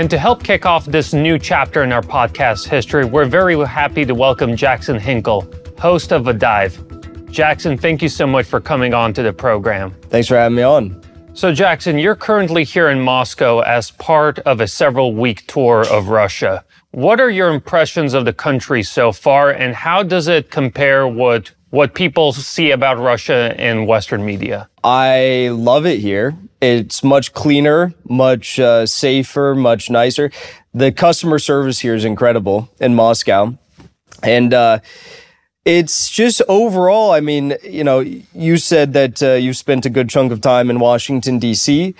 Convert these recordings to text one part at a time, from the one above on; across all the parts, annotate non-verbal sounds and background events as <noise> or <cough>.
And to help kick off this new chapter in our podcast history, we're very happy to welcome Jackson Hinkle, host of A Dive. Jackson, thank you so much for coming on to the program. Thanks for having me on. So, Jackson, you're currently here in Moscow as part of a several week tour of Russia. What are your impressions of the country so far, and how does it compare with what people see about Russia in Western media? I love it here. It's much cleaner, much uh, safer, much nicer. The customer service here is incredible in Moscow. And uh, it's just overall, I mean, you know, you said that uh, you've spent a good chunk of time in Washington, D.C.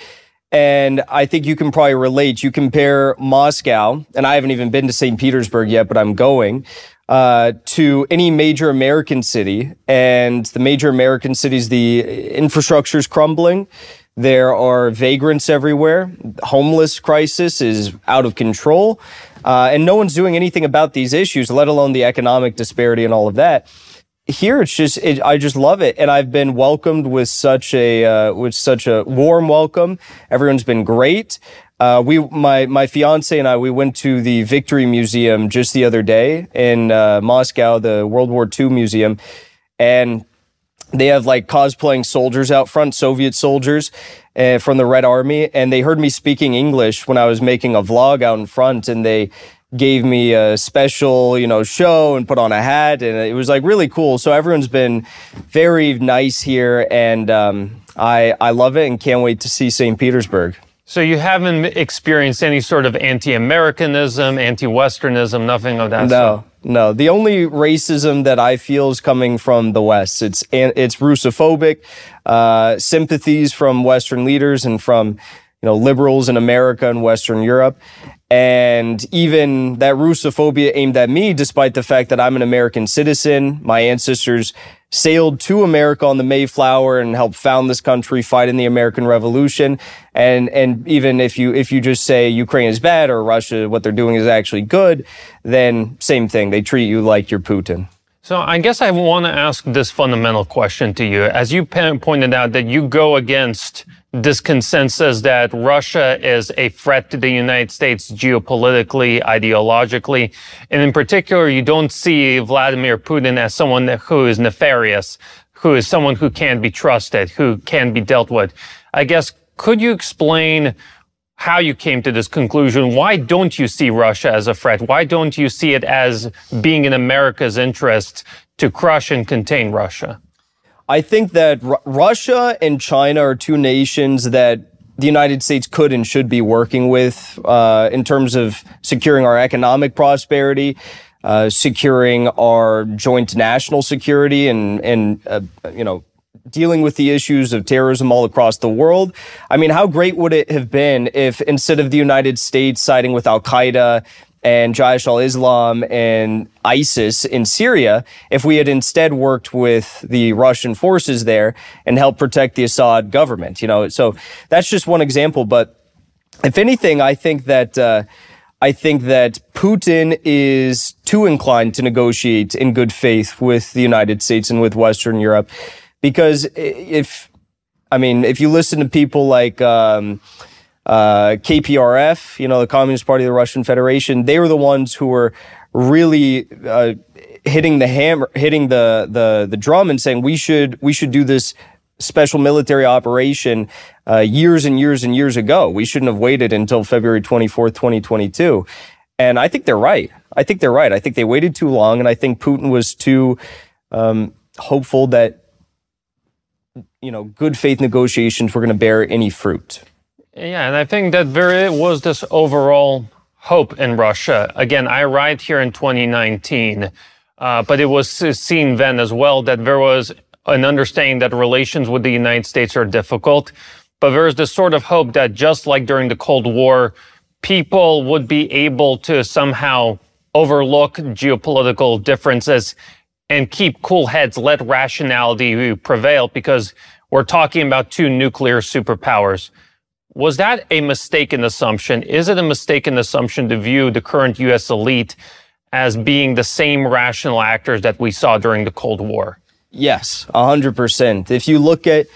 And I think you can probably relate. You compare Moscow, and I haven't even been to St. Petersburg yet, but I'm going, uh, to any major American city. And the major American cities, the infrastructure is crumbling. There are vagrants everywhere. Homeless crisis is out of control. Uh, and no one's doing anything about these issues, let alone the economic disparity and all of that here it's just it, I just love it, and I've been welcomed with such a uh, with such a warm welcome. Everyone's been great. Uh, we my my fiance and I we went to the Victory Museum just the other day in uh, Moscow, the World War II museum, and they have like cosplaying soldiers out front, Soviet soldiers uh, from the Red Army, and they heard me speaking English when I was making a vlog out in front, and they gave me a special, you know, show and put on a hat, and it was like really cool. So everyone's been very nice here, and um, I I love it and can't wait to see St. Petersburg. So you haven't experienced any sort of anti-Americanism, anti-Westernism, nothing of that. No, no. The only racism that I feel is coming from the West. It's it's Russophobic uh, sympathies from Western leaders and from you know liberals in America and Western Europe, and even that Russophobia aimed at me, despite the fact that I'm an American citizen. My ancestors sailed to America on the Mayflower and helped found this country, fight in the American Revolution. And, and even if you, if you just say Ukraine is bad or Russia, what they're doing is actually good, then same thing. They treat you like you're Putin. So I guess I want to ask this fundamental question to you. As you pointed out that you go against this consensus that Russia is a threat to the United States geopolitically, ideologically, and in particular, you don't see Vladimir Putin as someone who is nefarious, who is someone who can't be trusted, who can be dealt with. I guess, could you explain how you came to this conclusion? Why don't you see Russia as a threat? Why don't you see it as being in America's interest to crush and contain Russia? I think that R- Russia and China are two nations that the United States could and should be working with uh, in terms of securing our economic prosperity, uh, securing our joint national security, and and uh, you know dealing with the issues of terrorism all across the world. I mean, how great would it have been if instead of the United States siding with Al Qaeda and Jaish al-Islam and ISIS in Syria if we had instead worked with the Russian forces there and helped protect the Assad government. You know, so that's just one example. But if anything, I think that uh, I think that Putin is too inclined to negotiate in good faith with the United States and with Western Europe, because if I mean, if you listen to people like um, uh, KPRF, you know, the Communist Party of the Russian Federation, they were the ones who were really uh, hitting the hammer, hitting the, the the drum, and saying we should we should do this special military operation uh, years and years and years ago. We shouldn't have waited until February twenty fourth, twenty twenty two. And I think they're right. I think they're right. I think they waited too long, and I think Putin was too um, hopeful that you know good faith negotiations were going to bear any fruit. Yeah, and I think that there was this overall hope in Russia. Again, I arrived here in 2019, uh, but it was seen then as well that there was an understanding that relations with the United States are difficult. But there's this sort of hope that just like during the Cold War, people would be able to somehow overlook geopolitical differences and keep cool heads, let rationality prevail because we're talking about two nuclear superpowers. Was that a mistaken assumption? Is it a mistaken assumption to view the current U.S. elite as being the same rational actors that we saw during the Cold War? Yes, 100%. If you look at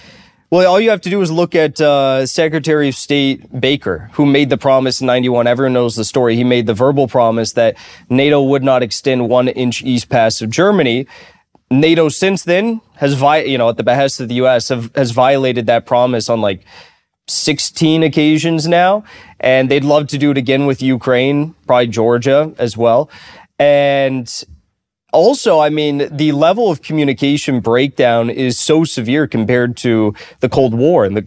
Well, all you have to do is look at uh, Secretary of State Baker, who made the promise in 91. Everyone knows the story. He made the verbal promise that NATO would not extend one inch east past of Germany. NATO since then has, vi- you know, at the behest of the U.S., have, has violated that promise on like 16 occasions now. And they'd love to do it again with Ukraine, probably Georgia as well. And also, I mean, the level of communication breakdown is so severe compared to the Cold War. And the,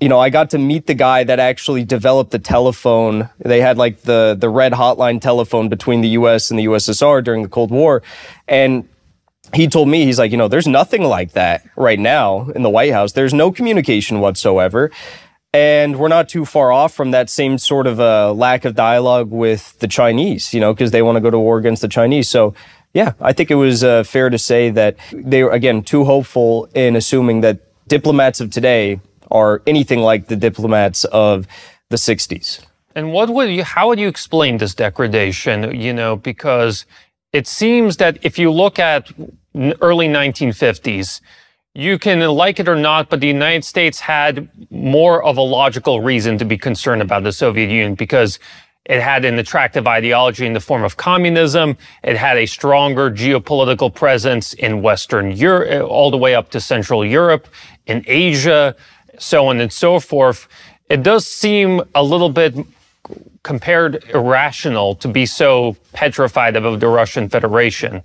you know, I got to meet the guy that actually developed the telephone. They had like the, the red hotline telephone between the US and the USSR during the Cold War. And he told me, he's like, you know, there's nothing like that right now in the White House. There's no communication whatsoever. And we're not too far off from that same sort of uh, lack of dialogue with the Chinese, you know, because they want to go to war against the Chinese. So, yeah, I think it was uh, fair to say that they were, again, too hopeful in assuming that diplomats of today are anything like the diplomats of the 60s. And what would you, how would you explain this degradation? You know, because it seems that if you look at early 1950s, you can like it or not, but the United States had more of a logical reason to be concerned about the Soviet Union because it had an attractive ideology in the form of communism. It had a stronger geopolitical presence in Western Europe, uh, all the way up to Central Europe, in Asia, so on and so forth. It does seem a little bit compared irrational to be so petrified about the Russian Federation.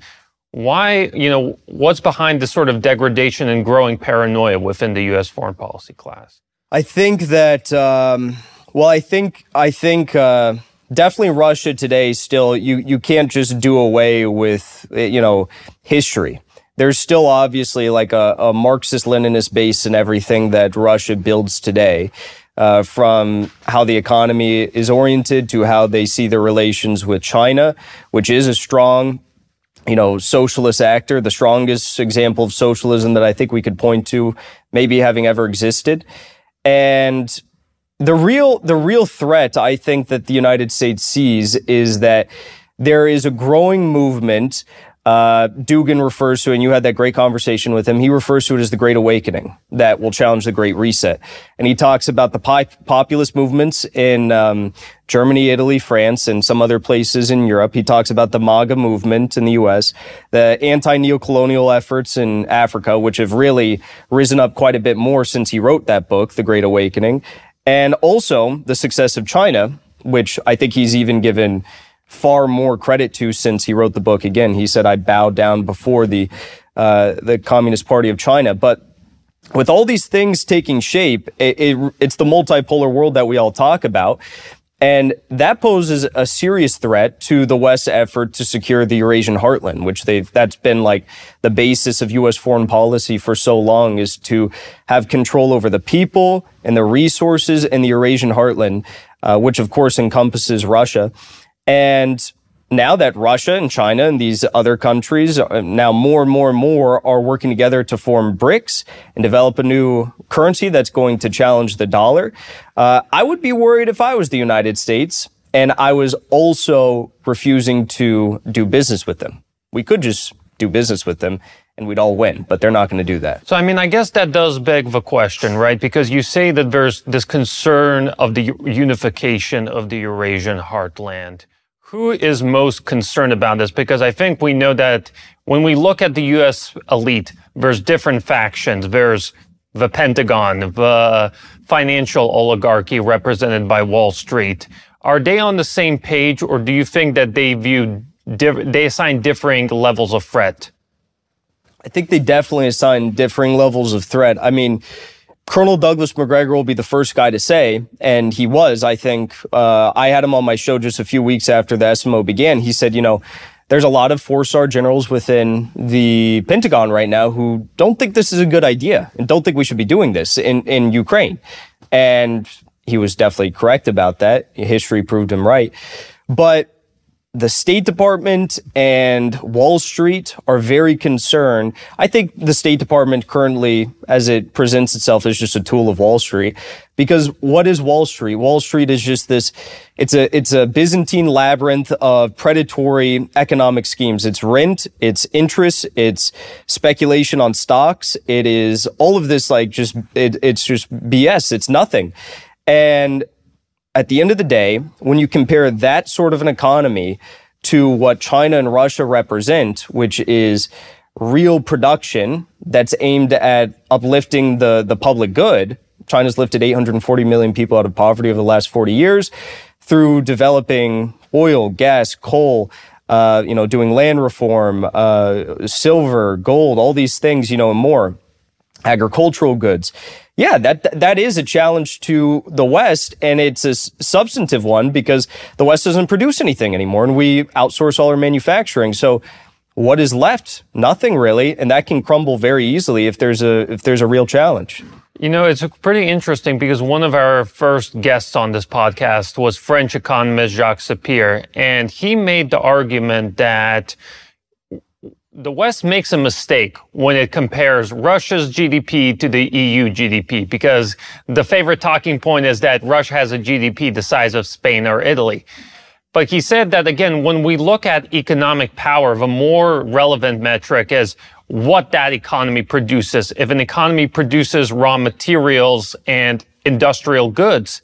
Why, you know, what's behind this sort of degradation and growing paranoia within the U.S. foreign policy class? I think that, um, well, I think, I think, uh, definitely Russia today still, you, you can't just do away with, you know, history. There's still obviously like a, a Marxist Leninist base in everything that Russia builds today. Uh, from how the economy is oriented to how they see their relations with China, which is a strong you know, socialist actor, the strongest example of socialism that I think we could point to maybe having ever existed. And the real the real threat I think that the United States sees is that there is a growing movement uh, Dugin refers to, and you had that great conversation with him. He refers to it as the Great Awakening that will challenge the Great Reset, and he talks about the populist movements in um, Germany, Italy, France, and some other places in Europe. He talks about the MAGA movement in the U.S., the anti-neocolonial efforts in Africa, which have really risen up quite a bit more since he wrote that book, The Great Awakening, and also the success of China, which I think he's even given far more credit to since he wrote the book. Again, he said, I bowed down before the, uh, the Communist Party of China. But with all these things taking shape, it, it, it's the multipolar world that we all talk about. And that poses a serious threat to the West's effort to secure the Eurasian heartland, which they've, that's been like the basis of U.S. foreign policy for so long is to have control over the people and the resources in the Eurasian heartland, uh, which of course encompasses Russia. And now that Russia and China and these other countries, uh, now more and more and more, are working together to form BRICS and develop a new currency that's going to challenge the dollar, uh, I would be worried if I was the United States and I was also refusing to do business with them. We could just do business with them and we'd all win, but they're not going to do that. So, I mean, I guess that does beg the question, right? Because you say that there's this concern of the unification of the Eurasian heartland. Who is most concerned about this? Because I think we know that when we look at the U.S. elite, there's different factions. There's the Pentagon, the financial oligarchy represented by Wall Street. Are they on the same page, or do you think that they view they assign differing levels of threat? I think they definitely assign differing levels of threat. I mean, Colonel Douglas Macgregor will be the first guy to say, and he was, I think, uh, I had him on my show just a few weeks after the SMO began. He said, you know, there's a lot of four star generals within the Pentagon right now who don't think this is a good idea and don't think we should be doing this in, in Ukraine. And he was definitely correct about that. History proved him right. But the State Department and Wall Street are very concerned. I think the State Department currently, as it presents itself, is just a tool of Wall Street. Because what is Wall Street? Wall Street is just this, it's a, it's a Byzantine labyrinth of predatory economic schemes. It's rent, it's interest, it's speculation on stocks. It is all of this, like just, it, it's just BS. It's nothing. And at the end of the day, when you compare that sort of an economy to what China and Russia represent, which is real production that's aimed at uplifting the, the public good, China's lifted 840 million people out of poverty over the last 40 years through developing oil, gas, coal, uh, you know, doing land reform, uh, silver, gold, all these things, you know, and more, agricultural goods yeah, that that is a challenge to the West, and it's a substantive one because the West doesn't produce anything anymore, and we outsource all our manufacturing. So, what is left? Nothing really, and that can crumble very easily if there's a if there's a real challenge. You know, it's pretty interesting because one of our first guests on this podcast was French economist Jacques Sapir, and he made the argument that the West makes a mistake when it compares Russia's GDP to the EU GDP because the favorite talking point is that Russia has a GDP the size of Spain or Italy. But he said that again, when we look at economic power, the more relevant metric is what that economy produces. If an economy produces raw materials and industrial goods,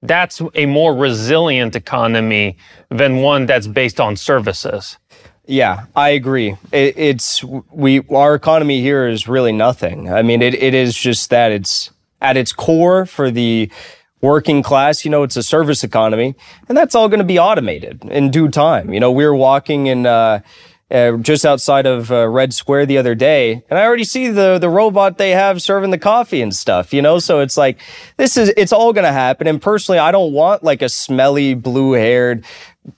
that's a more resilient economy than one that's based on services. Yeah, I agree. It, it's we our economy here is really nothing. I mean, it, it is just that it's at its core for the working class. You know, it's a service economy, and that's all going to be automated in due time. You know, we were walking in. Uh, uh, just outside of uh, Red Square the other day, and I already see the the robot they have serving the coffee and stuff. You know, so it's like this is it's all gonna happen. And personally, I don't want like a smelly blue haired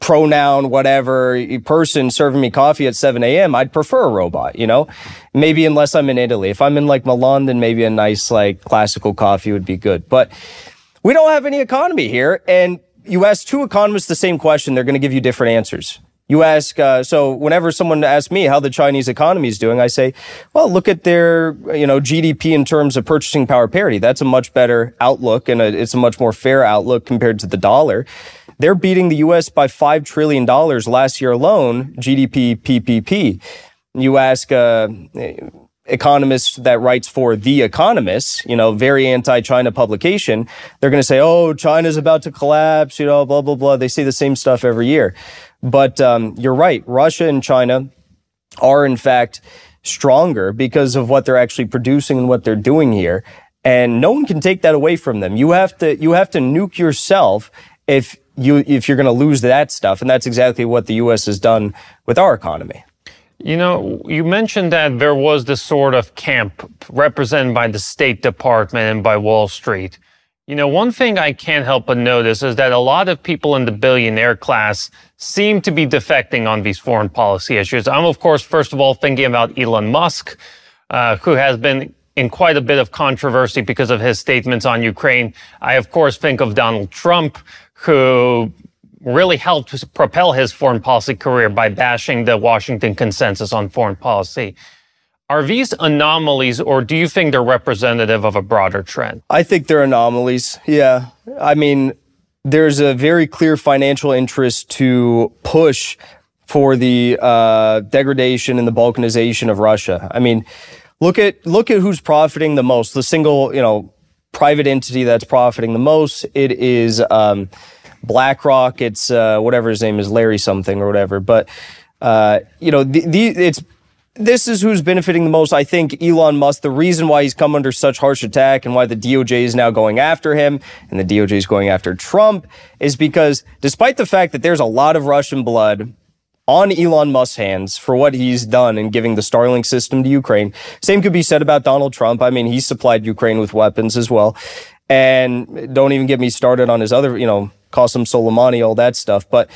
pronoun, whatever person serving me coffee at 7 a.m., I'd prefer a robot, you know? Maybe unless I'm in Italy. If I'm in like Milan, then maybe a nice like classical coffee would be good. But we don't have any economy here. And you ask two economists the same question, they're going to give you different answers. You ask, uh, so whenever someone asks me how the Chinese economy is doing, I say, well, look at their, you know, GDP in terms of purchasing power parity. That's a much better outlook and a, it's a much more fair outlook compared to the dollar. They're beating the U.S. by $5 trillion last year alone, GDP PPP. You ask uh, economist that writes for The Economist, you know, very anti-China publication, they're going to say, oh, China's about to collapse, you know, blah, blah, blah. They say the same stuff every year. But um, you're right. Russia and China are, in fact, stronger because of what they're actually producing and what they're doing here. And no one can take that away from them. You have to, you have to nuke yourself if you if you're going to lose that stuff, and that's exactly what the U.S. has done with our economy. You know, you mentioned that there was this sort of camp represented by the State Department and by Wall Street. You know, one thing I can't help but notice is that a lot of people in the billionaire class seem to be defecting on these foreign policy issues. I'm, of course, first of all, thinking about Elon Musk, uh, who has been in quite a bit of controversy because of his statements on Ukraine. I, of course, think of Donald Trump, who really helped propel his foreign policy career by bashing the Washington consensus on foreign policy. Are these anomalies, or do you think they're representative of a broader trend? I think they're anomalies. Yeah. I mean, there's a very clear financial interest to push for the uh, degradation and the balkanization of Russia. I mean, look at look at who's profiting the most. The single, you know, private entity that's profiting the most. It is um, BlackRock. It's uh, whatever his name is, Larry something or whatever. But uh, you know, the, the, it's this is who's benefiting the most. I think Elon Musk. The reason why he's come under such harsh attack and why the DOJ is now going after him and the DOJ is going after Trump is because, despite the fact that there's a lot of Russian blood on Elon Musk's hands for what he's done in giving the Starlink system to Ukraine. Same could be said about Donald Trump. I mean, he supplied Ukraine with weapons as well. And don't even get me started on his other, you know, Qasem Soleimani, all that stuff. But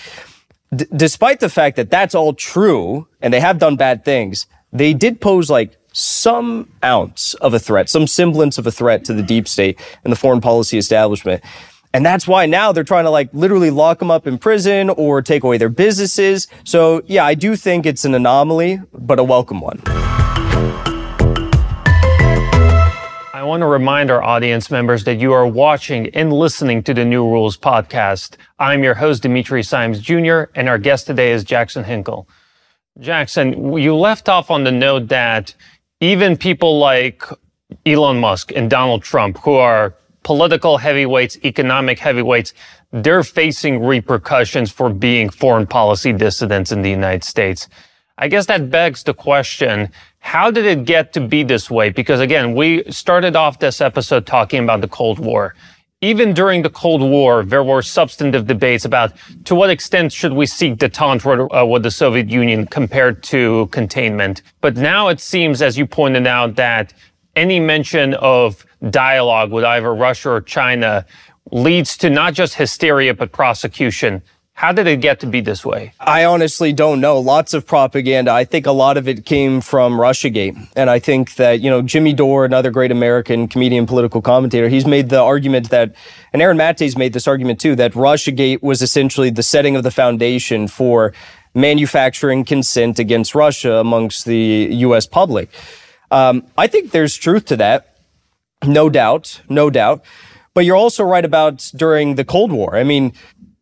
d- despite the fact that that's all true and they have done bad things, they did pose like some ounce of a threat, some semblance of a threat to the deep state and the foreign policy establishment. And that's why now they're trying to like literally lock them up in prison or take away their businesses. So yeah, I do think it's an anomaly, but a welcome one. I want to remind our audience members that you are watching and listening to the New Rules podcast. I'm your host, Dimitri Simes Jr., and our guest today is Jackson Hinkle. Jackson, you left off on the note that even people like Elon Musk and Donald Trump, who are political heavyweights, economic heavyweights, they're facing repercussions for being foreign policy dissidents in the United States. I guess that begs the question, how did it get to be this way? Because again, we started off this episode talking about the Cold War. Even during the Cold War, there were substantive debates about to what extent should we seek detente uh, with the Soviet Union compared to containment. But now it seems, as you pointed out, that any mention of dialogue with either Russia or China leads to not just hysteria, but prosecution. How did it get to be this way? I honestly don't know. Lots of propaganda. I think a lot of it came from Russiagate. And I think that, you know, Jimmy Dore, another great American comedian, political commentator, he's made the argument that, and Aaron Mate's made this argument too, that Russiagate was essentially the setting of the foundation for manufacturing consent against Russia amongst the U.S. public. Um, I think there's truth to that. No doubt. No doubt. But you're also right about during the Cold War. I mean,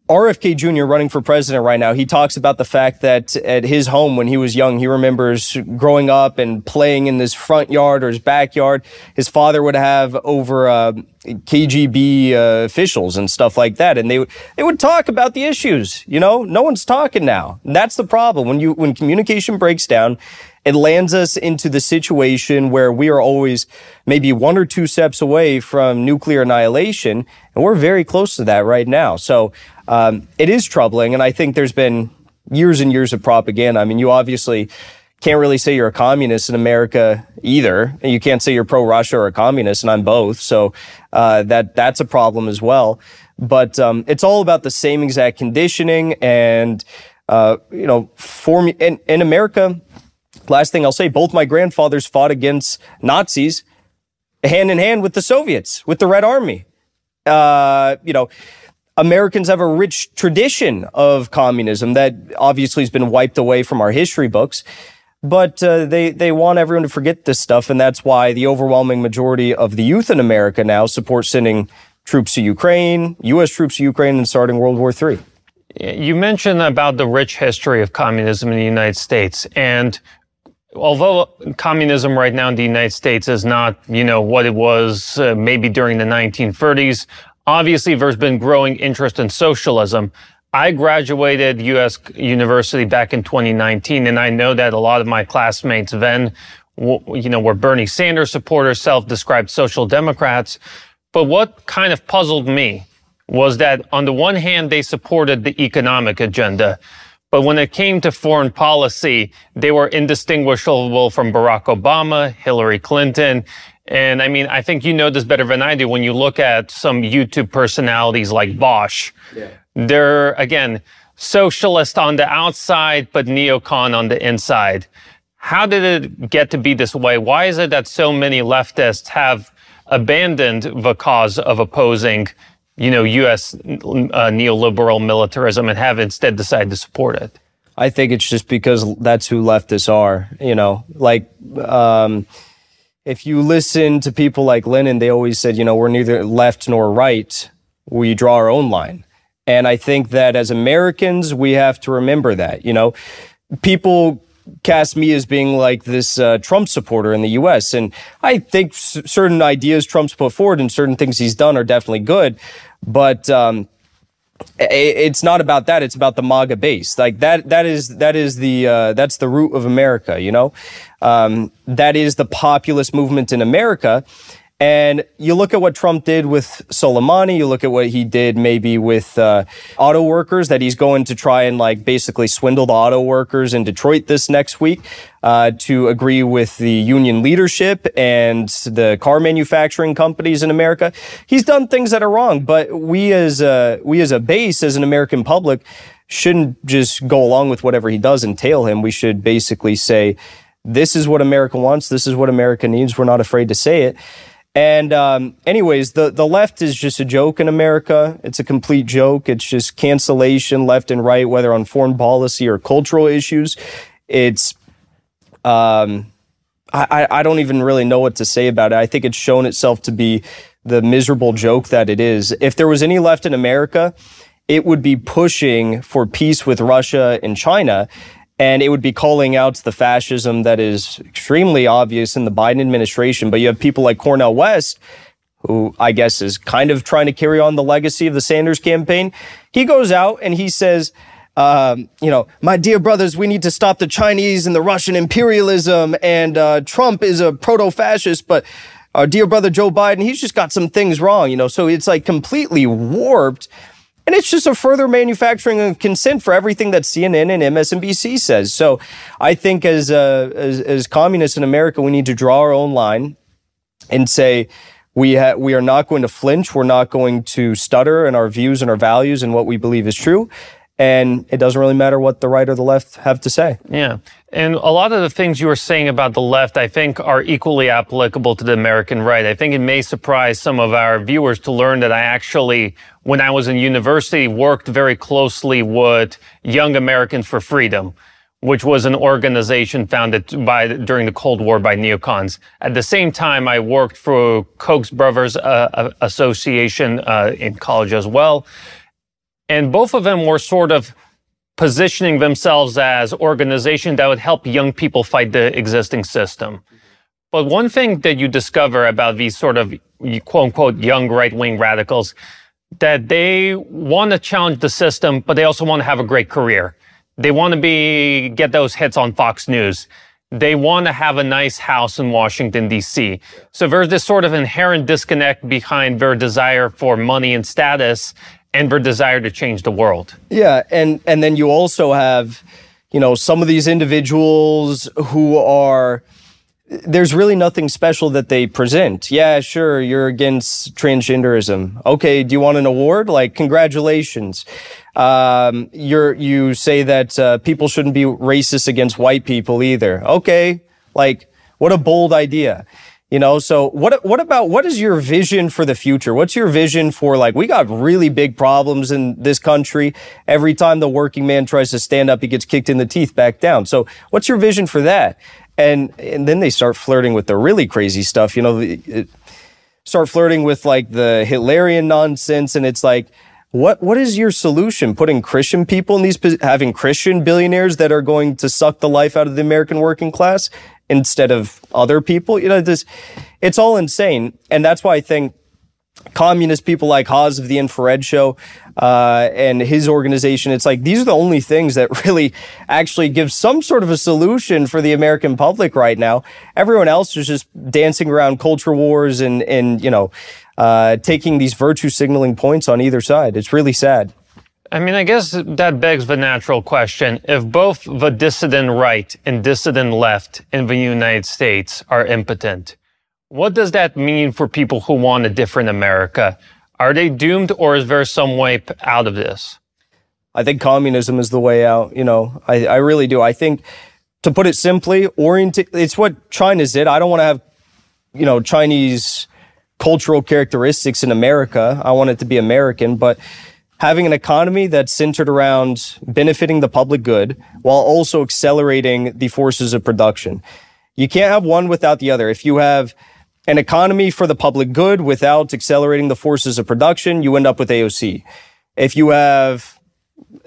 RFK Jr. running for president right now, he talks about the fact that at his home when he was young, he remembers growing up and playing in his front yard or his backyard. His father would have over uh, KGB uh, officials and stuff like that, and they they would talk about the issues. You know, no one's talking now. And that's the problem when you when communication breaks down. It lands us into the situation where we are always maybe one or two steps away from nuclear annihilation, and we're very close to that right now. So um, it is troubling, and I think there's been years and years of propaganda. I mean, you obviously can't really say you're a communist in America either. And you can't say you're pro Russia or a communist, and I'm both. So uh, that that's a problem as well. But um, it's all about the same exact conditioning, and uh, you know, for me in, in America. Last thing I'll say: both my grandfathers fought against Nazis, hand in hand with the Soviets, with the Red Army. Uh, you know, Americans have a rich tradition of communism that obviously has been wiped away from our history books. But uh, they, they want everyone to forget this stuff. And that's why the overwhelming majority of the youth in America now support sending troops to Ukraine, U.S. troops to Ukraine, and starting World War III. You mentioned about the rich history of communism in the United States. And although communism right now in the United States is not, you know, what it was uh, maybe during the 1930s, Obviously, there's been growing interest in socialism. I graduated U.S. University back in 2019, and I know that a lot of my classmates then, you know, were Bernie Sanders supporters, self-described social democrats. But what kind of puzzled me was that on the one hand, they supported the economic agenda. But when it came to foreign policy, they were indistinguishable from Barack Obama, Hillary Clinton, and I mean, I think you know this better than I do when you look at some YouTube personalities like Vaush. Yeah. They're, again, socialist on the outside, but neocon on the inside. How did it get to be this way? Why is it that so many leftists have abandoned the cause of opposing, you know, U.S. Uh, neoliberal militarism and have instead decided to support it? I think it's just because that's who leftists are. You know, like um, if you listen to people like Lenin, they always said, you know, we're neither left nor right. We draw our own line. And I think that as Americans, we have to remember that, you know, people cast me as being like this uh, Trump supporter in the U.S. And I think s- certain ideas Trump's put forward and certain things he's done are definitely good. But um, it's not about that. It's about the MAGA base. Like that, that is, that is the, uh, that's the root of America, you know? Um, that is the populist movement in America. And you look at what Trump did with Soleimani, you look at what he did maybe with uh, auto workers, that he's going to try and like basically swindle the auto workers in Detroit this next week uh, to agree with the union leadership and the car manufacturing companies in America. He's done things that are wrong, but we as a, we as a base, as an American public, shouldn't just go along with whatever he does and tail him. We should basically say, this is what America wants. This is what America needs. We're not afraid to say it. And um, anyways, the the left is just a joke in America. It's a complete joke. It's just cancellation left and right, whether on foreign policy or cultural issues. It's um, I, I don't even really know what to say about it. I think it's shown itself to be the miserable joke that it is. If there was any left in America, it would be pushing for peace with Russia and China. And it would be calling out the fascism that is extremely obvious in the Biden administration. But you have people like Cornel West, who I guess is kind of trying to carry on the legacy of the Sanders campaign. He goes out and he says, um, you know, my dear brothers, we need to stop the Chinese and the Russian imperialism. And uh, Trump is a proto fascist, but our dear brother Joe Biden, he's just got some things wrong, you know. So it's like completely warped. And it's just a further manufacturing of consent for everything that CNN and MSNBC says. So I think as, uh, as, as communists in America, we need to draw our own line and say, we, ha- we are not going to flinch. We're not going to stutter in our views and our values and what we believe is true and it doesn't really matter what the right or the left have to say. Yeah. And a lot of the things you were saying about the left, I think, are equally applicable to the American right. I think it may surprise some of our viewers to learn that I actually, when I was in university, worked very closely with Young Americans for Freedom, which was an organization founded by during the Cold War by neocons. At the same time, I worked for Koch Brothers uh, Association uh, in college as well. And both of them were sort of positioning themselves as organizations that would help young people fight the existing system. But one thing that you discover about these sort of quote unquote young right wing radicals, that they want to challenge the system, but they also want to have a great career. They want to be, get those hits on Fox News. They want to have a nice house in Washington, D.C. So there's this sort of inherent disconnect behind their desire for money and status and their desire to change the world. Yeah, and and then you also have, you know, some of these individuals who are there's really nothing special that they present. Yeah, sure, you're against transgenderism. Okay, do you want an award? Like, congratulations. Um, you're you say that uh, people shouldn't be racist against white people either. Okay, like what a bold idea. You know, so what what about what is your vision for the future? What's your vision for like we got really big problems in this country. Every time the working man tries to stand up, he gets kicked in the teeth back down. So, what's your vision for that? And and then they start flirting with the really crazy stuff, you know, it, start flirting with like the Hitlerian nonsense and it's like what what is your solution? Putting Christian people in these having Christian billionaires that are going to suck the life out of the American working class instead of other people. You know, this it's all insane, and that's why I think communist people like Haz of the Infrared Show uh, and his organization. It's like these are the only things that <laughs> really actually give some sort of a solution for the American public right now. Everyone else is just dancing around culture wars and and you know uh, taking these virtue signaling points on either side. It's really sad. I mean, I guess that begs the natural question. If both the dissident right and dissident left in the United States are impotent, what does that mean for people who want a different America? Are they doomed or is there some way out of this? I think communism is the way out. You know, I, I really do. I think, to put it simply, orient, it's what China's did. I don't want to have, you know, Chinese cultural characteristics in America. I want it to be American, but having an economy that's centered around benefiting the public good while also accelerating the forces of production. You can't have one without the other. If you have an economy for the public good without accelerating the forces of production, you end up with AOC. If you have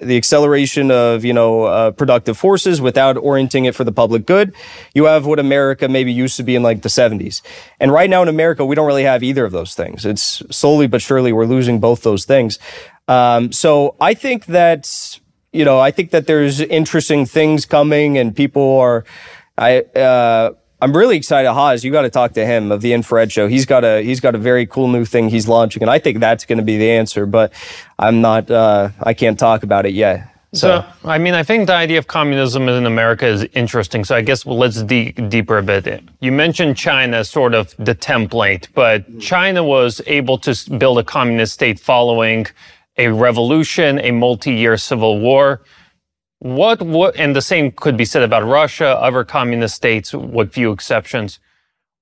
the acceleration of you know uh, productive forces without orienting it for the public good you have what america maybe used to be in like the 70s and right now in america we don't really have either of those things it's slowly but surely we're losing both those things um, so I think that you know I think that there's interesting things coming, and people are. I uh, I'm really excited. Haz, you got to talk to him of the Infrared Show. He's got a he's got a very cool new thing he's launching, and I think that's going to be the answer. But I'm not. Uh, I can't talk about it yet. So. so, I mean, I think the idea of communism in America is interesting. So, I guess well, let's dig deeper a bit. You mentioned China sort of the template, but China was able to build a communist state following a revolution, a multi-year civil war. What, what, and the same could be said about Russia, other communist states, with few exceptions.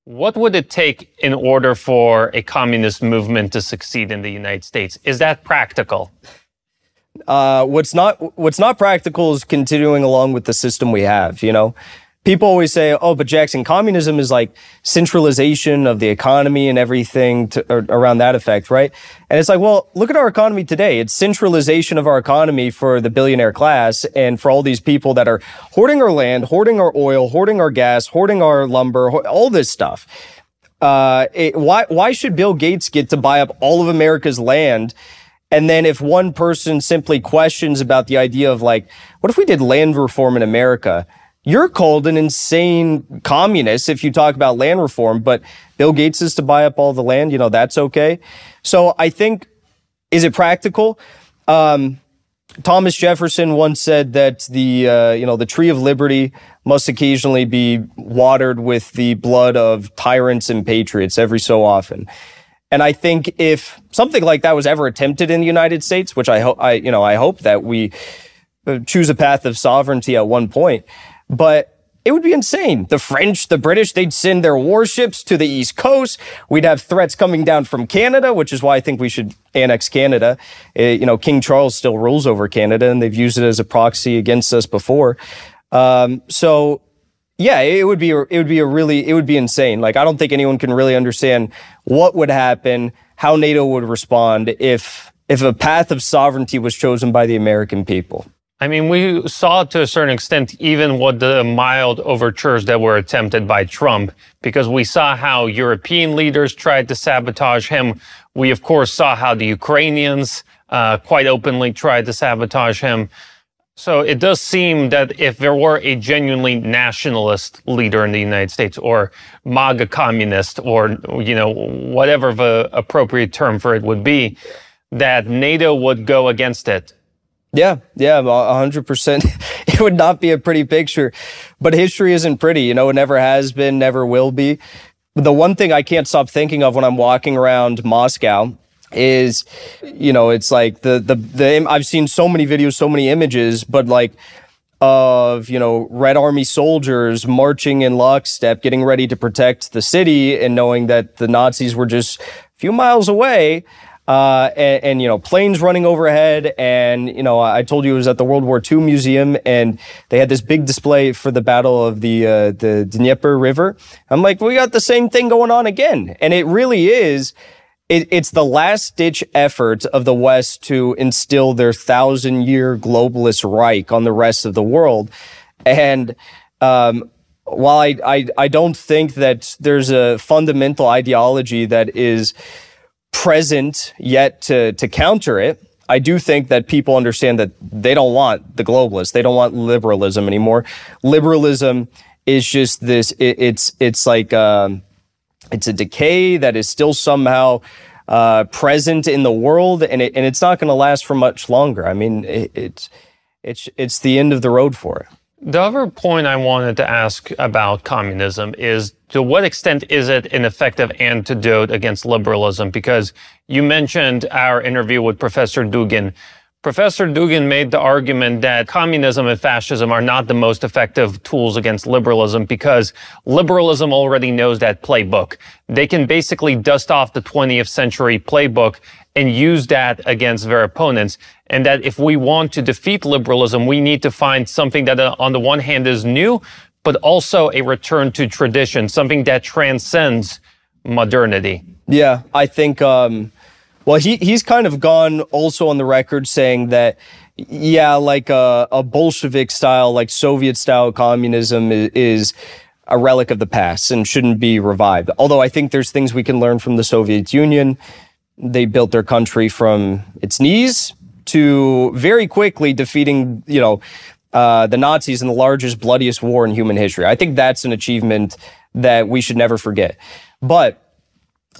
What would it take in order for a communist movement to succeed in the United States? Is that practical? Uh, what's not what's not practical is continuing along with the system we have. You know, people always say, "Oh, but Jackson, communism is like centralization of the economy and everything to, around that effect, right?" And it's like, well, look at our economy today. It's centralization of our economy for the billionaire class and for all these people that are hoarding our land, hoarding our oil, hoarding our gas, hoarding our lumber, all this stuff. Uh, it, why why should Bill Gates get to buy up all of America's land? And then if one person simply questions about the idea of like, what if we did land reform in America? You're called an insane communist if you talk about land reform, but Bill Gates is to buy up all the land. You know, that's okay. So I think, is it practical? Um, Thomas Jefferson once said that the uh, you know the tree of liberty must occasionally be watered with the blood of tyrants and patriots every so often. And I think if something like that was ever attempted in the United States, which I hope I you know I hope that we uh, choose a path of sovereignty at one point, but it would be insane. The French, the British, they'd send their warships to the East Coast. We'd have threats coming down from Canada, which is why I think we should annex Canada. It, uh, you know, King Charles still rules over Canada, and they've used it as a proxy against us before. Um, so, yeah, it would be it would be a really it would be insane. Like I don't think anyone can really understand what would happen, how NATO would respond if if a path of sovereignty was chosen by the American people. I mean, we saw to a certain extent even what the mild overtures that were attempted by Trump, because we saw how European leaders tried to sabotage him. We, of course, saw how the Ukrainians uh, quite openly tried to sabotage him. So it does seem that if there were a genuinely nationalist leader in the United States, or MAGA communist, or you know whatever the appropriate term for it would be, that NATO would go against it yeah, yeah, hundred percent. <laughs> It would not be a pretty picture, but history isn't pretty. You know, it never has been, never will be. The one thing I can't stop thinking of when I'm walking around Moscow is, you know, it's like the the the. I've seen so many videos, so many images, but like of you know Red Army soldiers marching in lockstep, getting ready to protect the city, and knowing that the Nazis were just a few miles away. Uh, and, and, you know planes running overhead and you know i told you it was at the world war ii museum and they had this big display for the battle of the uh, the dnieper river. I'm like we got the same thing going on again. And it really is it, it's the last ditch effort of the west to instill their thousand year globalist reich on the rest of the world. And um, while I, I i don't think that there's a fundamental ideology that is present yet to, to counter it. I do think that people understand that they don't want the globalists. They don't want liberalism anymore. Liberalism is just this. It, it's it's like um, it's a decay that is still somehow uh, present in the world, and it, and it's not going to last for much longer. I mean, it, it's it's it's the end of the road for it. The other point I wanted to ask about communism is to what extent is it an effective antidote against liberalism? Because you mentioned our interview with Professor Dugin. Professor Dugin made the argument that communism and fascism are not the most effective tools against liberalism because liberalism already knows that playbook. They can basically dust off the 20th century playbook and use that against their opponents. And that if we want to defeat liberalism, we need to find something that uh, on the one hand is new, but also a return to tradition, something that transcends modernity. Yeah, I think, um, well, he, he's kind of gone also on the record saying that, yeah, like a, a Bolshevik style, like Soviet style communism is, is a relic of the past and shouldn't be revived. Although I think there's things we can learn from the Soviet Union they built their country from its knees to very quickly defeating, you know, uh, the Nazis in the largest, bloodiest war in human history. I think that's an achievement that we should never forget. But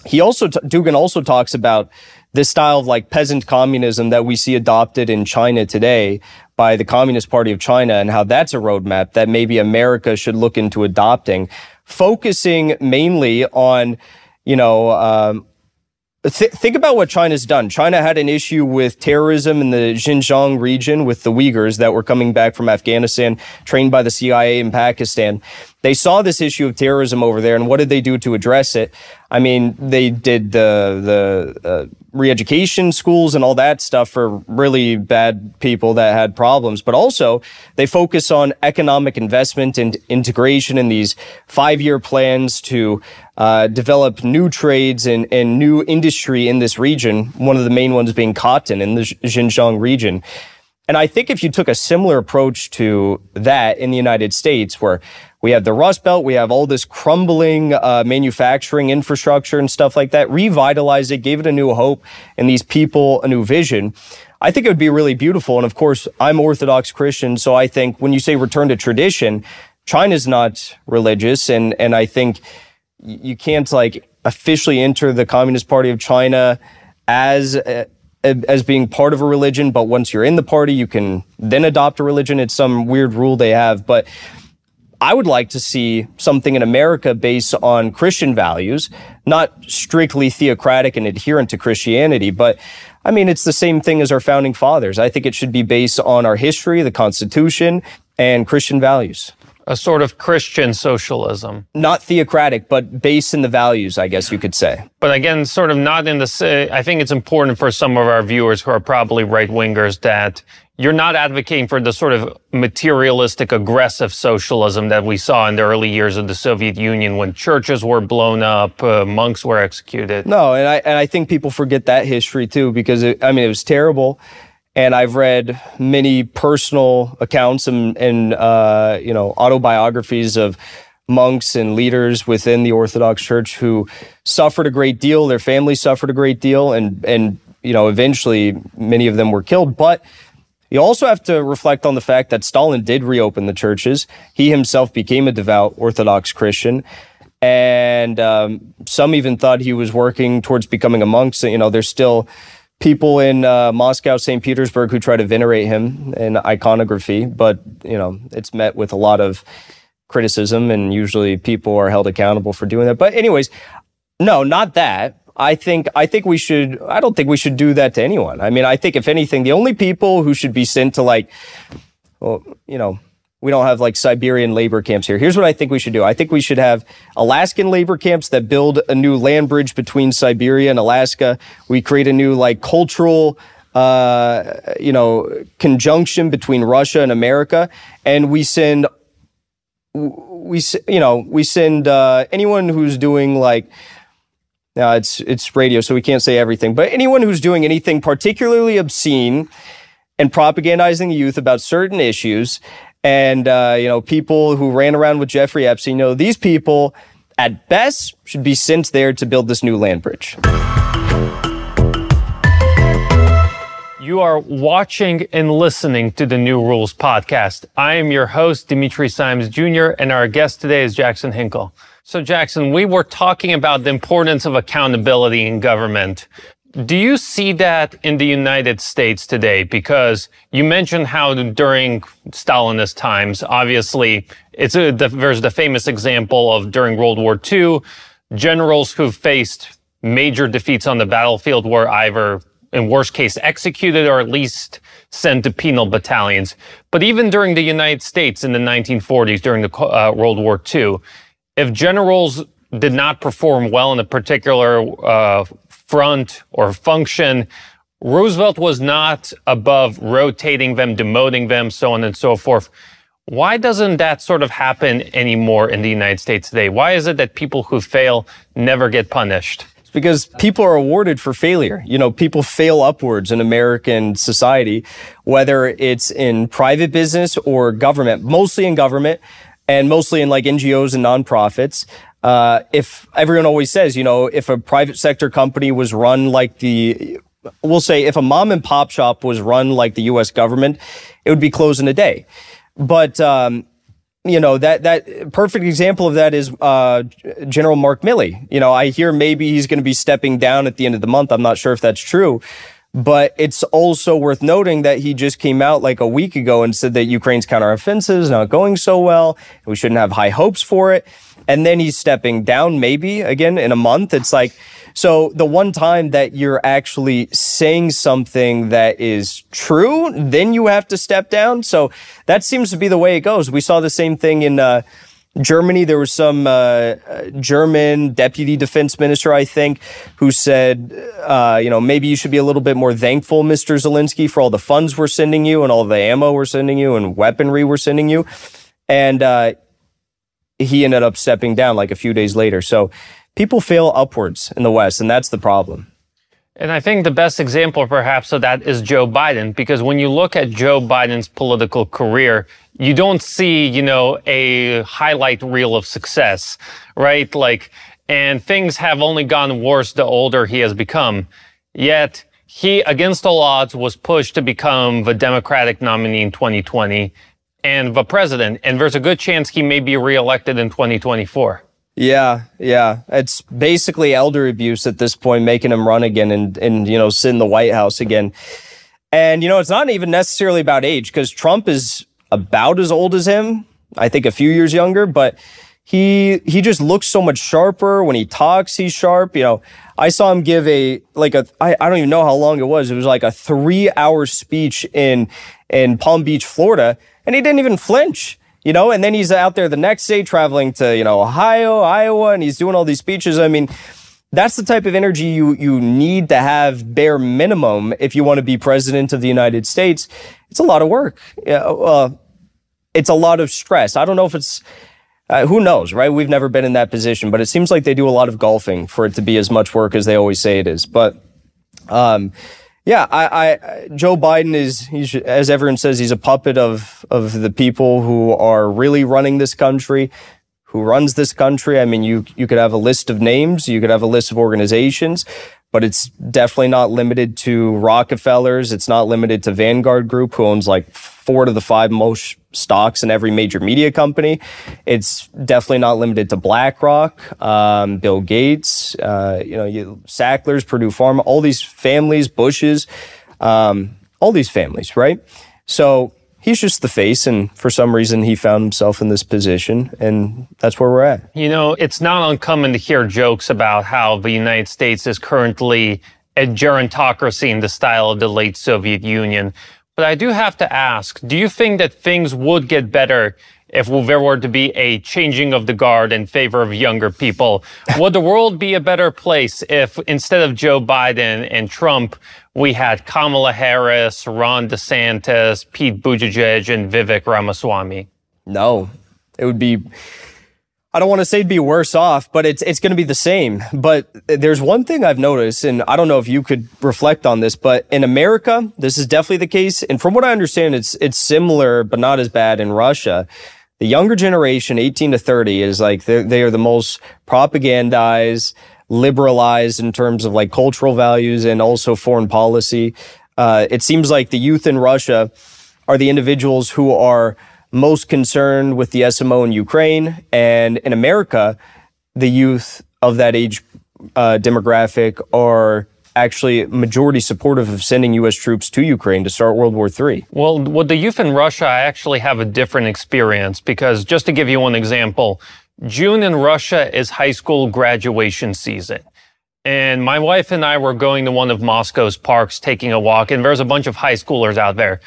he also, Dugin also talks about this style of like peasant communism that we see adopted in China today by the Communist Party of China and how that's a roadmap that maybe America should look into adopting, focusing mainly on, you know, um, Th- think about what China's done. China had an issue with terrorism in the Xinjiang region with the Uyghurs that were coming back from Afghanistan, trained by the CIA in Pakistan. they saw this issue of terrorism over there, and what did they do to address it? I mean, they did the the uh, re-education schools and all that stuff for really bad people that had problems, but also they focus on economic investment and integration in these five-year plans to uh, develop new trades and, and new industry in this region. One of the main ones being cotton in the Xinjiang region. And I think if you took a similar approach to that in the United States, where we have the Rust Belt. We have all this crumbling uh, manufacturing infrastructure and stuff like that. Revitalize it, gave it a new hope, and these people a new vision. I think it would be really beautiful. And of course, I'm Orthodox Christian, so I think when you say return to tradition, China's not religious, and and I think you can't like officially enter the Communist Party of China as uh, as being part of a religion, but once you're in the party, you can then adopt a religion. It's some weird rule they have, but I would like to see something in America based on Christian values, not strictly theocratic and adherent to Christianity, but I mean, it's the same thing as our founding fathers. I think it should be based on our history, the Constitution, and Christian values. A sort of Christian socialism. Not theocratic, but based in the values, I guess you could say. But again, sort of not in the. I think it's important for some of our viewers who are probably right wingers that you're not advocating for the sort of materialistic, aggressive socialism that we saw in the early years of the Soviet Union when churches were blown up, uh, monks were executed. No, and I and I think people forget that history too because it, I mean it was terrible, and I've read many personal accounts and, and uh, you know autobiographies of monks and leaders within the Orthodox Church who suffered a great deal. Their families suffered a great deal, and and you know eventually many of them were killed, but you also have to reflect on the fact that Stalin did reopen the churches. He himself became a devout Orthodox Christian. And um, some even thought he was working towards becoming a monk. So, you know, there's still people in uh, Moscow, St. Petersburg who try to venerate him in iconography, but, you know, it's met with a lot of criticism, and usually people are held accountable for doing that. But, anyways, no, not that. I think I think we should. I don't think we should do that to anyone. I mean, I think if anything, the only people who should be sent to like, well, you know, we don't have like Siberian labor camps here. Here's what I think we should do. I think we should have Alaskan labor camps that build a new land bridge between Siberia and Alaska. We create a new like cultural uh, you know, conjunction between Russia and America, and we send, we you know, we send uh, anyone who's doing like now it's it's radio, so we can't say everything. But anyone who's doing anything particularly obscene and propagandizing the youth about certain issues, and uh, you know, people who ran around with Jeffrey Epstein, you know, these people at best should be sent there to build this new land bridge. You are watching and listening to the New Rules podcast. I am your host, Dimitri Simes Jr., and our guest today is Jackson Hinkle. So, Jackson, we were talking about the importance of accountability in government. Do you see that in the United States today? Because you mentioned how during Stalinist times, obviously, it's a, there's the famous example of during World War II, generals who faced major defeats on the battlefield were either, in worst case, executed or at least sent to penal battalions. But even during the United States in the 1940s, during the uh, World War II, if generals did not perform well in a particular uh, front or function, Roosevelt was not above rotating them, demoting them, so on and so forth. Why doesn't that sort of happen anymore in the United States today? Why is it that people who fail never get punished? It's because people are awarded for failure. You know, people fail upwards in American society, whether it's in private business or government, mostly in government and mostly in like NGOs and nonprofits. Uh, if everyone always says, you know, if a private sector company was run like the, we'll say if a mom and pop shop was run like the U.S. government, it would be closed in a day. But, um, you know that that perfect example of that is uh, General Mark Milley. You know, I hear maybe he's going to be stepping down at the end of the month. I'm not sure if that's true, but it's also worth noting that he just came out like a week ago and said that Ukraine's counteroffensive is not going so well. We shouldn't have high hopes for it. And then he's stepping down maybe again in a month. It's like, so the one time that you're actually saying something that is true, then you have to step down. So that seems to be the way it goes. We saw the same thing in, uh, Germany, there was some uh, German deputy defense minister, I think, who said, uh, you know, maybe you should be a little bit more thankful, Mr. Zelensky, for all the funds we're sending you and all the ammo we're sending you and weaponry we're sending you. And uh, he ended up stepping down like a few days later. So people fail upwards in the West, and that's the problem. And I think the best example, perhaps, of that is Joe Biden, because when you look at Joe Biden's political career, you don't see, you know, a highlight reel of success, right? Like, and things have only gone worse the older he has become. Yet, he, against all odds, was pushed to become the Democratic nominee in 2020 and the president. And there's a good chance he may be reelected in 2024. Yeah, yeah. It's basically elder abuse at this point, making him run again and, and you know, sit in the White House again. And, you know, it's not even necessarily about age because Trump is about as old as him. I think a few years younger, but he he just looks so much sharper when he talks. He's sharp. You know, I saw him give a like a I, I don't even know how long it was. It was like a three hour speech in in Palm Beach, Florida, and he didn't even flinch you know, and then he's out there the next day traveling to, you know, Ohio, Iowa, and he's doing all these speeches. I mean, that's the type of energy you you need to have bare minimum if you want to be president of the United States. It's a lot of work. Uh, it's a lot of stress. I don't know if it's uh, who knows, right? We've never been in that position, but it seems like they do a lot of golfing for it to be as much work as they always say it is. But um, yeah, I, I, Joe Biden is as everyone says he's a puppet of of the people who are really running this country, who runs this country. I mean, you you could have a list of names, you could have a list of organizations, but it's definitely not limited to Rockefellers. It's not limited to Vanguard Group, who owns like four to the five most stocks in every major media company. It's definitely not limited to BlackRock, um, Bill Gates, uh, you know, you, Sacklers, Purdue Pharma, all these families, Bushes, um, all these families, right? So he's just the face, and for some reason he found himself in this position, and that's where we're at. You know, it's not uncommon to hear jokes about how the United States is currently a gerontocracy in the style of the late Soviet Union. But I do have to ask, do you think that things would get better if there were to be a changing of the guard in favor of younger people? <laughs> would the world be a better place if instead of Joe Biden and Trump, we had Kamala Harris, Ron DeSantis, Pete Buttigieg, and Vivek Ramaswamy? No, it would be I don't want to say it'd be worse off, but it's it's going to be the same. But there's one thing I've noticed, and I don't know if you could reflect on this, but in America, this is definitely the case. And from what I understand, it's it's similar, but not as bad in Russia. The younger generation, 18 to 30, is like they are the most propagandized, liberalized in terms of like cultural values and also foreign policy. Uh, it seems like the youth in Russia are the individuals who are most concerned with the SMO in Ukraine. And in America, the youth of that age uh, demographic are actually majority supportive of sending U.S. troops to Ukraine to start World War III. Well, with the youth in Russia, I actually have a different experience because just to give you one example, June in Russia is high school graduation season. And my wife and I were going to one of Moscow's parks taking a walk, and there's a bunch of high schoolers out there.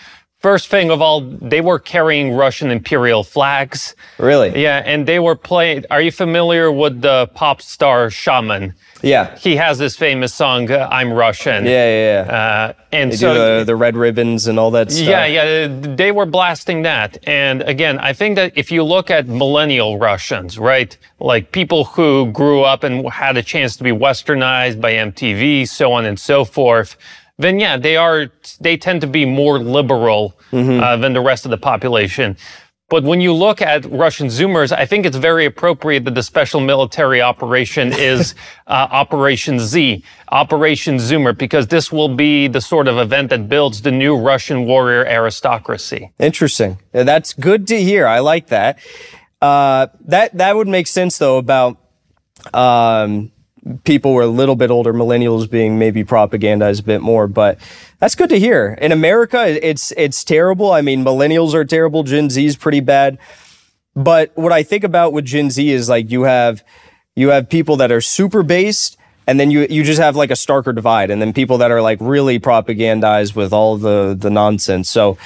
First thing of all, they were carrying Russian imperial flags. Really? Yeah, and they were playing. Are you familiar with the pop star Shaman? Yeah. He has this famous song, uh, "I'm Russian." Yeah, yeah. yeah. Uh, and they so the, the, red ribbons and all that stuff. Yeah, yeah. They were blasting that. And again, I think that if you look at millennial Russians, right, like people who grew up and had a chance to be westernized by MTV, so on and so forth then yeah, they are. They tend to be more liberal mm-hmm. uh, than the rest of the population. But when you look at Russian Zoomers, I think it's very appropriate that the special military operation <laughs> is uh, Operation Z, Operation Zoomer, because this will be the sort of event that builds the new Russian warrior aristocracy. Interesting. That's good to hear. I like that. Uh, that that would make sense though about um, people were a little bit older, millennials being maybe propagandized a bit more, but that's good to hear. In America, it's it's terrible. I mean, millennials are terrible, Gen Z is pretty bad. But what I think about with Gen Z is like you have you have people that are super based and then you you just have like a starker divide and then people that are like really propagandized with all the the nonsense. So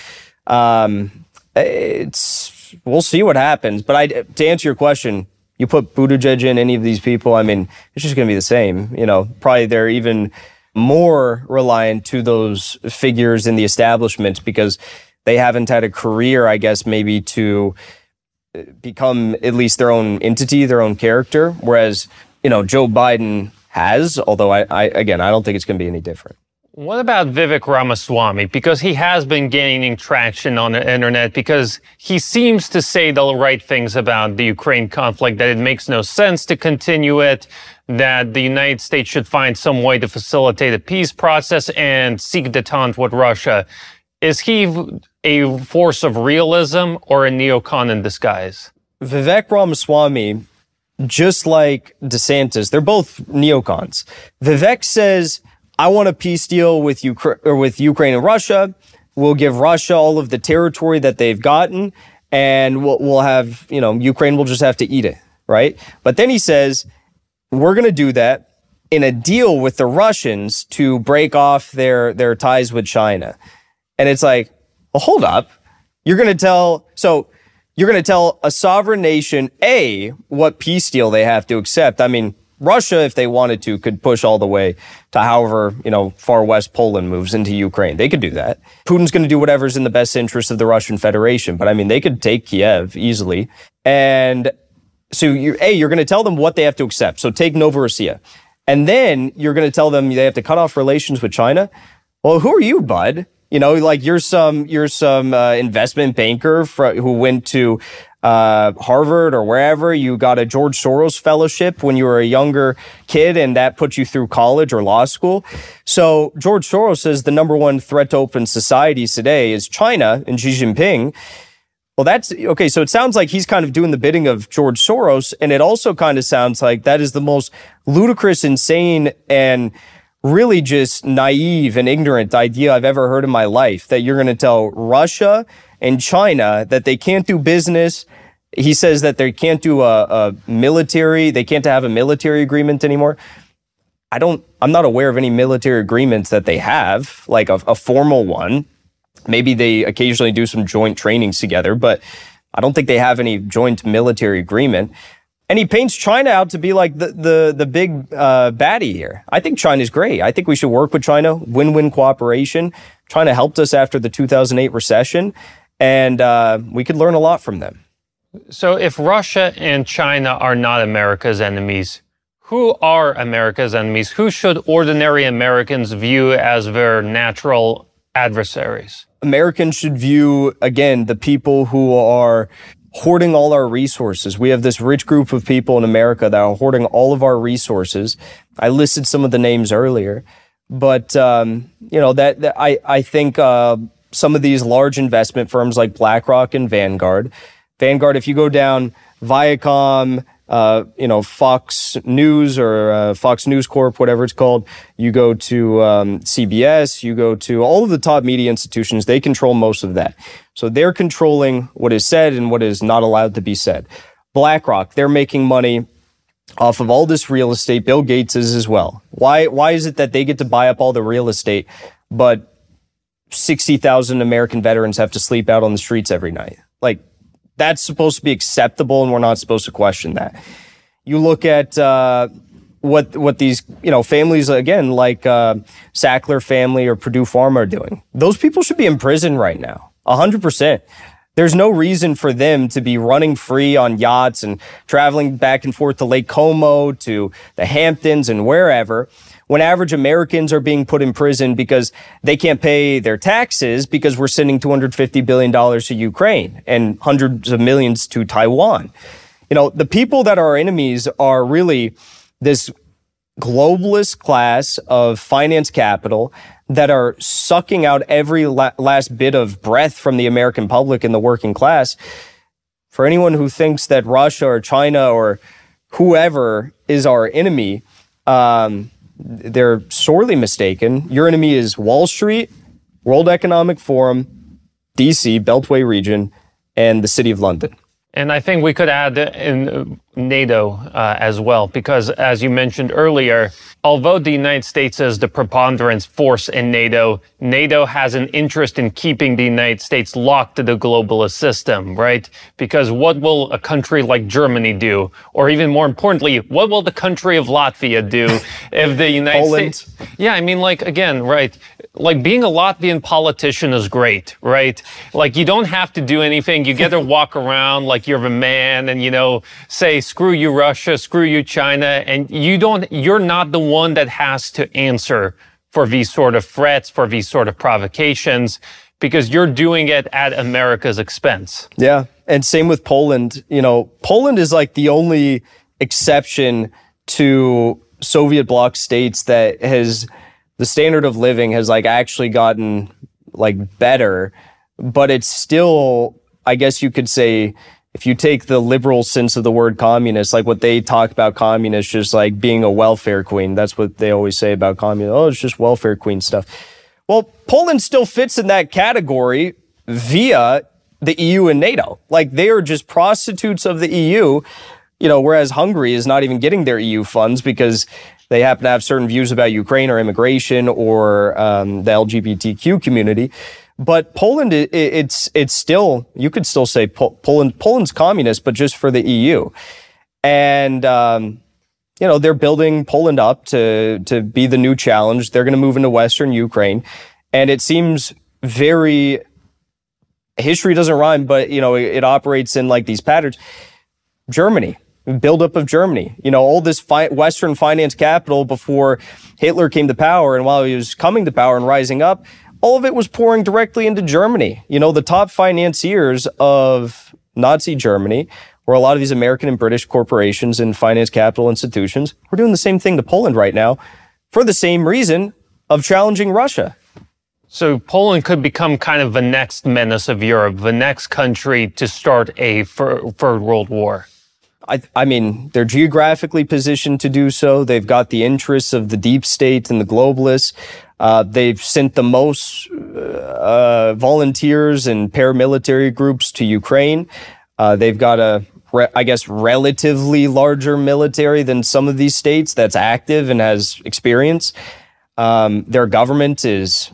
um it's we'll see what happens. But I, to answer your question, you put Buttigieg in any of these people, I mean, it's just going to be the same. You know, probably they're even more reliant to those figures in the establishment because they haven't had a career, I guess, maybe to uh, become at least their own entity, their own character. Whereas, you know, Joe Biden has, although I, I again, I don't think it's going to be any different. What about Vivek Ramaswamy? Because he has been gaining traction on the internet because he seems to say the right things about the Ukraine conflict, that it makes no sense to continue it, that the United States should find some way to facilitate a peace process and seek detente with Russia. Is he a force of realism or a neocon in disguise? Vivek Ramaswamy, just like DeSantis, they're both neocons. Vivek says, I want a peace deal with Ukraine or with Ukraine and Russia. We'll give Russia all of the territory that they've gotten, and we'll, we'll have you know Ukraine will just have to eat it, right? But then he says we're going to do that in a deal with the Russians to break off their their ties with China, and it's like, well, hold up, you're going to tell so. You're going to tell a sovereign nation, A, what peace deal they have to accept. I mean, Russia, if they wanted to, could push all the way to however, you know, far west Poland moves into Ukraine. They could do that. Putin's going to do whatever's in the best interest of the Russian Federation. But I mean, they could take Kiev easily. And so, you, A, you're going to tell them what they have to accept. So take Novorossiya. And then you're going to tell them they have to cut off relations with China. Well, who are you, bud? You know, like you're some you're some uh, investment banker fr- who went to uh, Harvard or wherever. You got a George Soros fellowship when you were a younger kid, and that put you through college or law school. So George Soros says the number one threat to open societies today is China and Xi Jinping. Well, that's okay. So it sounds like he's kind of doing the bidding of George Soros, and it also kind of sounds like that is the most ludicrous, insane, and really just naive and ignorant idea I've ever heard in my life that you're going to tell Russia and China that they can't do business. He says that they can't do a, a military, they can't have a military agreement anymore. I don't, I'm not aware of any military agreements that they have, like a, a formal one. Maybe they occasionally do some joint trainings together, but I don't think they have any joint military agreement. And he paints China out to be like the the the big uh, baddie here. I think China's great. I think we should work with China, win-win cooperation. China helped us after the 2008 recession, and uh, we could learn a lot from them. So, if Russia and China are not America's enemies, who are America's enemies? Who should ordinary Americans view as their natural adversaries? Americans should view, again, the people who are hoarding all our resources. We have this rich group of people in America that are hoarding all of our resources. I listed some of the names earlier, but um, you know that, that, I I think uh, some of these large investment firms like BlackRock and Vanguard. Vanguard, if you go down Viacom, uh, you know, Fox News or uh, Fox News Corp, whatever it's called. You go to um, CBS, you go to all of the top media institutions. They control most of that. So they're controlling what is said and what is not allowed to be said. BlackRock, they're making money off of all this real estate. Bill Gates is as well. Why, why is it that they get to buy up all the real estate, but 60,000 American veterans have to sleep out on the streets every night? Like, that's supposed to be acceptable, and we're not supposed to question that. You look at uh, what what these you know families again like uh, Sackler family or Purdue Pharma are doing. Those people should be in prison right now, hundred percent. There's no reason for them to be running free on yachts and traveling back and forth to Lake Como, to the Hamptons, and wherever when average Americans are being put in prison because they can't pay their taxes because we're sending $250 billion to Ukraine and hundreds of millions to Taiwan. You know, the people that are our enemies are really this globalist class of finance capital that are sucking out every la- last bit of breath from the American public and the working class. For anyone who thinks that Russia or China or whoever is our enemy, um, they're sorely mistaken. Your enemy is Wall Street, World Economic Forum, DC, Beltway region, and the City of London. And I think we could add in NATO uh, as well, because as you mentioned earlier, although the United States is the preponderance force in NATO, NATO has an interest in keeping the United States locked to the globalist system, right? Because what will a country like Germany do? Or even more importantly, what will the country of Latvia do <laughs> if the United Poland. States? Yeah, I mean, like, again, right? Like being a Latvian politician is great, right? Like you don't have to do anything. You get to <laughs> walk around like you're a man and, you know, say, screw you, Russia, screw you, China. And you don't, you're not the one that has to answer for these sort of threats, for these sort of provocations, because you're doing it at America's expense. Yeah. And same with Poland. You know, Poland is like the only exception to Soviet bloc states that has the standard of living has like actually gotten like better, but it's still, I guess you could say, if you take the liberal sense of the word communist, like what they talk about communists, just like being a welfare queen. That's what they always say about communism. Oh, it's just welfare queen stuff. Well, Poland still fits in that category via the EU and NATO. Like they are just prostitutes of the EU, you know, whereas Hungary is not even getting their EU funds because they happen to have certain views about Ukraine or immigration or um, the LGBTQ community. But Poland, it, it's it's still you could still say Poland Poland's communist, but just for the EU, and um, you know they're building Poland up to to be the new challenge. They're going to move into Western Ukraine, and it seems very history doesn't rhyme, but you know it, it operates in like these patterns. Germany, buildup of Germany. You know, all this fi- Western finance capital before Hitler came to power, and while he was coming to power and rising up, all of it was pouring directly into Germany. You know, the top financiers of Nazi Germany were a lot of these American and British corporations and finance capital institutions. We're doing the same thing to Poland right now for the same reason of challenging Russia. So Poland could become kind of the next menace of Europe, the next country to start a third world war. I, I, mean, they're geographically positioned to do so. They've got the interests of the deep state and the globalists. Uh, they've sent the most uh, volunteers and paramilitary groups to Ukraine. Uh, they've got a, re- I guess, relatively larger military than some of these states that's active and has experience. Um, their government is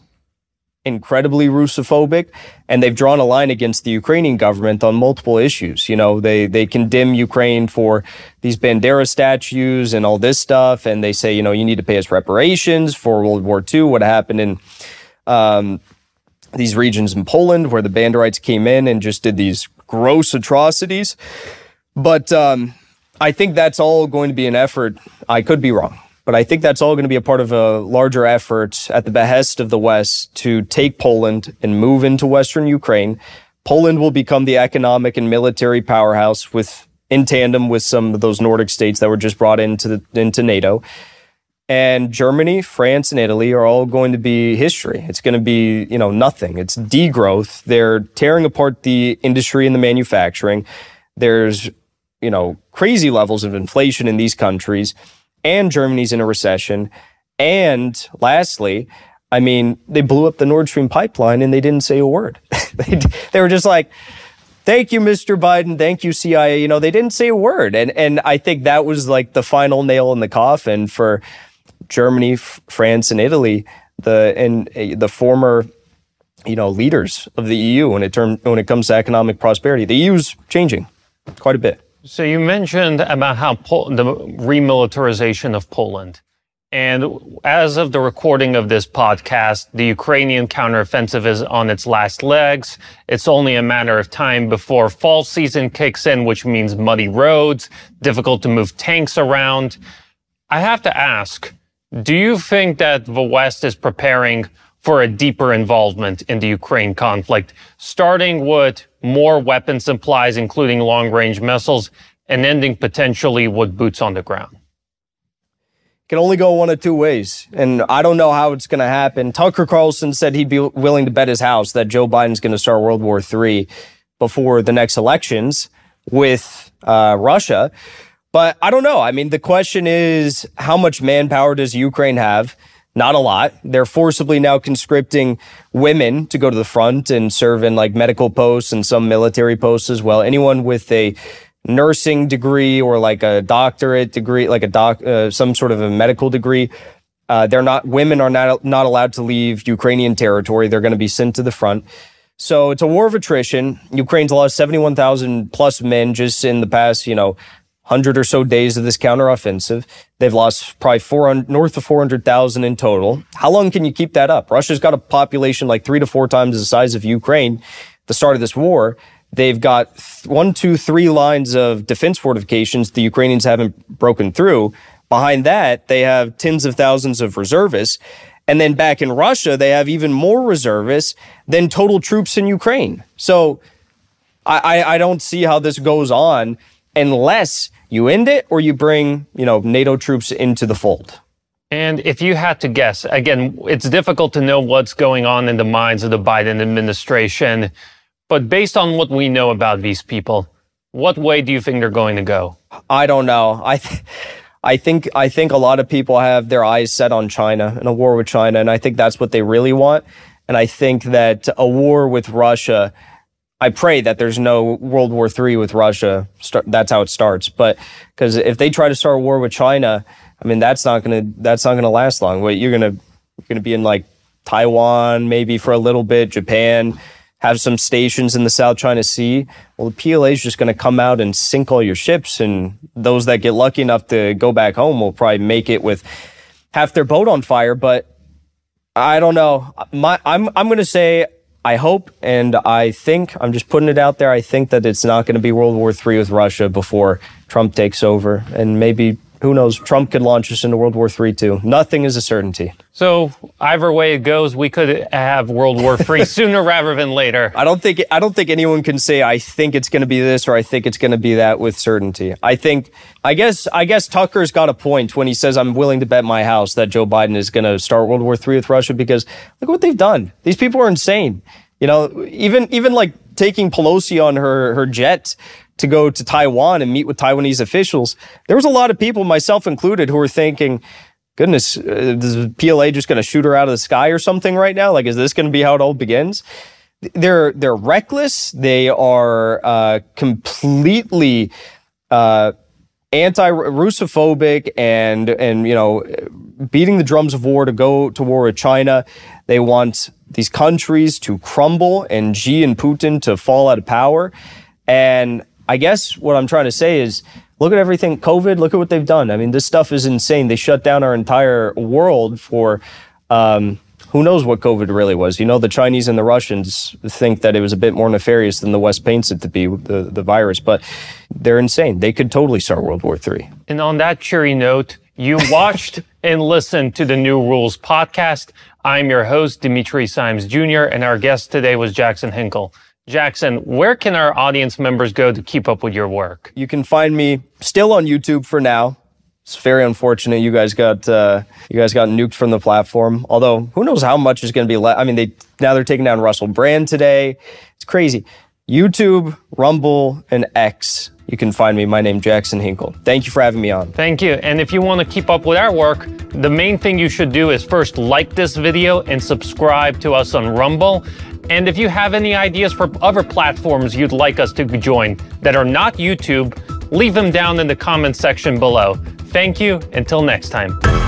incredibly Russophobic, and they've drawn a line against the Ukrainian government on multiple issues. You know, they they condemn Ukraine for these Bandera statues and all this stuff, and they say, you know, you need to pay us reparations for World War II, what happened in um, these regions in Poland where the Banderites came in and just did these gross atrocities. But um, I think that's all going to be an effort. I could be wrong. But I think that's all going to be a part of a larger effort at the behest of the West to take Poland and move into Western Ukraine. Poland will become the economic and military powerhouse with in tandem with some of those Nordic states that were just brought into the, into NATO. And Germany, France, and Italy are all going to be history. It's going to be, you know, nothing. It's degrowth. They're tearing apart the industry and the manufacturing. There's, you know, crazy levels of inflation in these countries and Germany's in a recession. And lastly, I mean, they blew up the Nord Stream pipeline and they didn't say a word. <laughs> they, they were just like, thank you, Mr. Biden. Thank you, CIA. You know, they didn't say a word. And, and I think that was like the final nail in the coffin for Germany, France, and Italy, the, and uh, the former, you know, leaders of the EU when it term, when it comes to economic prosperity. The EU's changing quite a bit. So you mentioned about how Pol- the remilitarization of Poland. And as of the recording of this podcast, the Ukrainian counteroffensive is on its last legs. It's only a matter of time before fall season kicks in, which means muddy roads, difficult to move tanks around. I have to ask, do you think that the West is preparing for a deeper involvement in the Ukraine conflict, starting with more weapon supplies, including long range missiles, and ending potentially with boots on the ground? Can only go one of two ways. And I don't know how it's going to happen. Tucker Carlson said he'd be willing to bet his house that Joe Biden's going to start World War III before the next elections with uh, Russia. But I don't know. I mean, the question is how much manpower does Ukraine have? Not a lot. They're forcibly now conscripting women to go to the front and serve in like medical posts and some military posts as well. Anyone with a nursing degree or like a doctorate degree, like a doc, uh, some sort of a medical degree, uh, they're not. Women are not not allowed to leave Ukrainian territory. They're going to be sent to the front. So it's a war of attrition. Ukraine's lost 71,000 plus men just in the past, you know, 100 or so days of this counteroffensive. They've lost probably 400, north of 400,000 in total. How long can you keep that up? Russia's got a population like three to four times the size of Ukraine. The start of this war, they've got one, two, three lines of defense fortifications the Ukrainians haven't broken through. Behind that, they have tens of thousands of reservists. And then back in Russia, they have even more reservists than total troops in Ukraine. So I, I don't see how this goes on unless you end it or you bring, you know, NATO troops into the fold. And if you had to guess, again, it's difficult to know what's going on in the minds of the Biden administration, but based on what we know about these people, what way do you think they're going to go? I don't know. I th- I think I think a lot of people have their eyes set on China and a war with China, and I think that's what they really want. And I think that a war with Russia I pray that there's no World War III with Russia. That's how it starts. But because if they try to start a war with China, I mean that's not gonna that's not gonna last long. Wait, you're gonna gonna be in like Taiwan maybe for a little bit, Japan, have some stations in the South China Sea. Well, the PLA is just gonna come out and sink all your ships, and those that get lucky enough to go back home will probably make it with half their boat on fire. But I don't know. My, I'm I'm gonna say I hope and I think, I'm just putting it out there, I think that it's not going to be World War III with Russia before Trump takes over. And maybe, who knows, Trump could launch us into World War III too. Nothing is a certainty. So, either way it goes, we could have World War III <laughs> sooner rather than later. I don't think I don't think anyone can say I think it's going to be this or I think it's going to be that with certainty. I think I guess I guess Tucker's got a point when he says I'm willing to bet my house that Joe Biden is going to start World War III with Russia because look what they've done. These people are insane. You know, even even like taking Pelosi on her her jet to go to Taiwan and meet with Taiwanese officials. There was a lot of people, myself included, who were thinking, "Goodness, uh, is PLA just going to shoot her out of the sky or something right now? Like, is this going to be how it all begins?" They're they're reckless. They are uh, completely. Uh, anti-Russophobic and and you know beating the drums of war to go to war with China. They want these countries to crumble and Xi and Putin to fall out of power. And I guess what I'm trying to say is look at everything COVID, look at what they've done. I mean, this stuff is insane. They shut down our entire world for um, who knows what COVID really was. You know, the Chinese and the Russians think that it was a bit more nefarious than the West paints it to be, the, the virus, but they're insane. They could totally start World War III. And on that cheery note, you <laughs> watched and listened to the New Rules podcast. I'm your host, Dimitri Simes Jr., and our guest today was Jackson Hinkle. Jackson, where can our audience members go to keep up with your work? You can find me still on YouTube for now. It's very unfortunate you guys got uh, you guys got nuked from the platform. Although who knows how much is going to be left. I mean, they now they're taking down Russell Brand today. It's crazy. YouTube, Rumble, and X you can find me. My name Jackson Hinkle. Thank you for having me on. Thank you. And if you want to keep up with our work, the main thing you should do is first like this video and subscribe to us on Rumble. And if you have any ideas for other platforms you'd like us to join that are not YouTube, leave them down in the comments section below. Thank you. Until next time.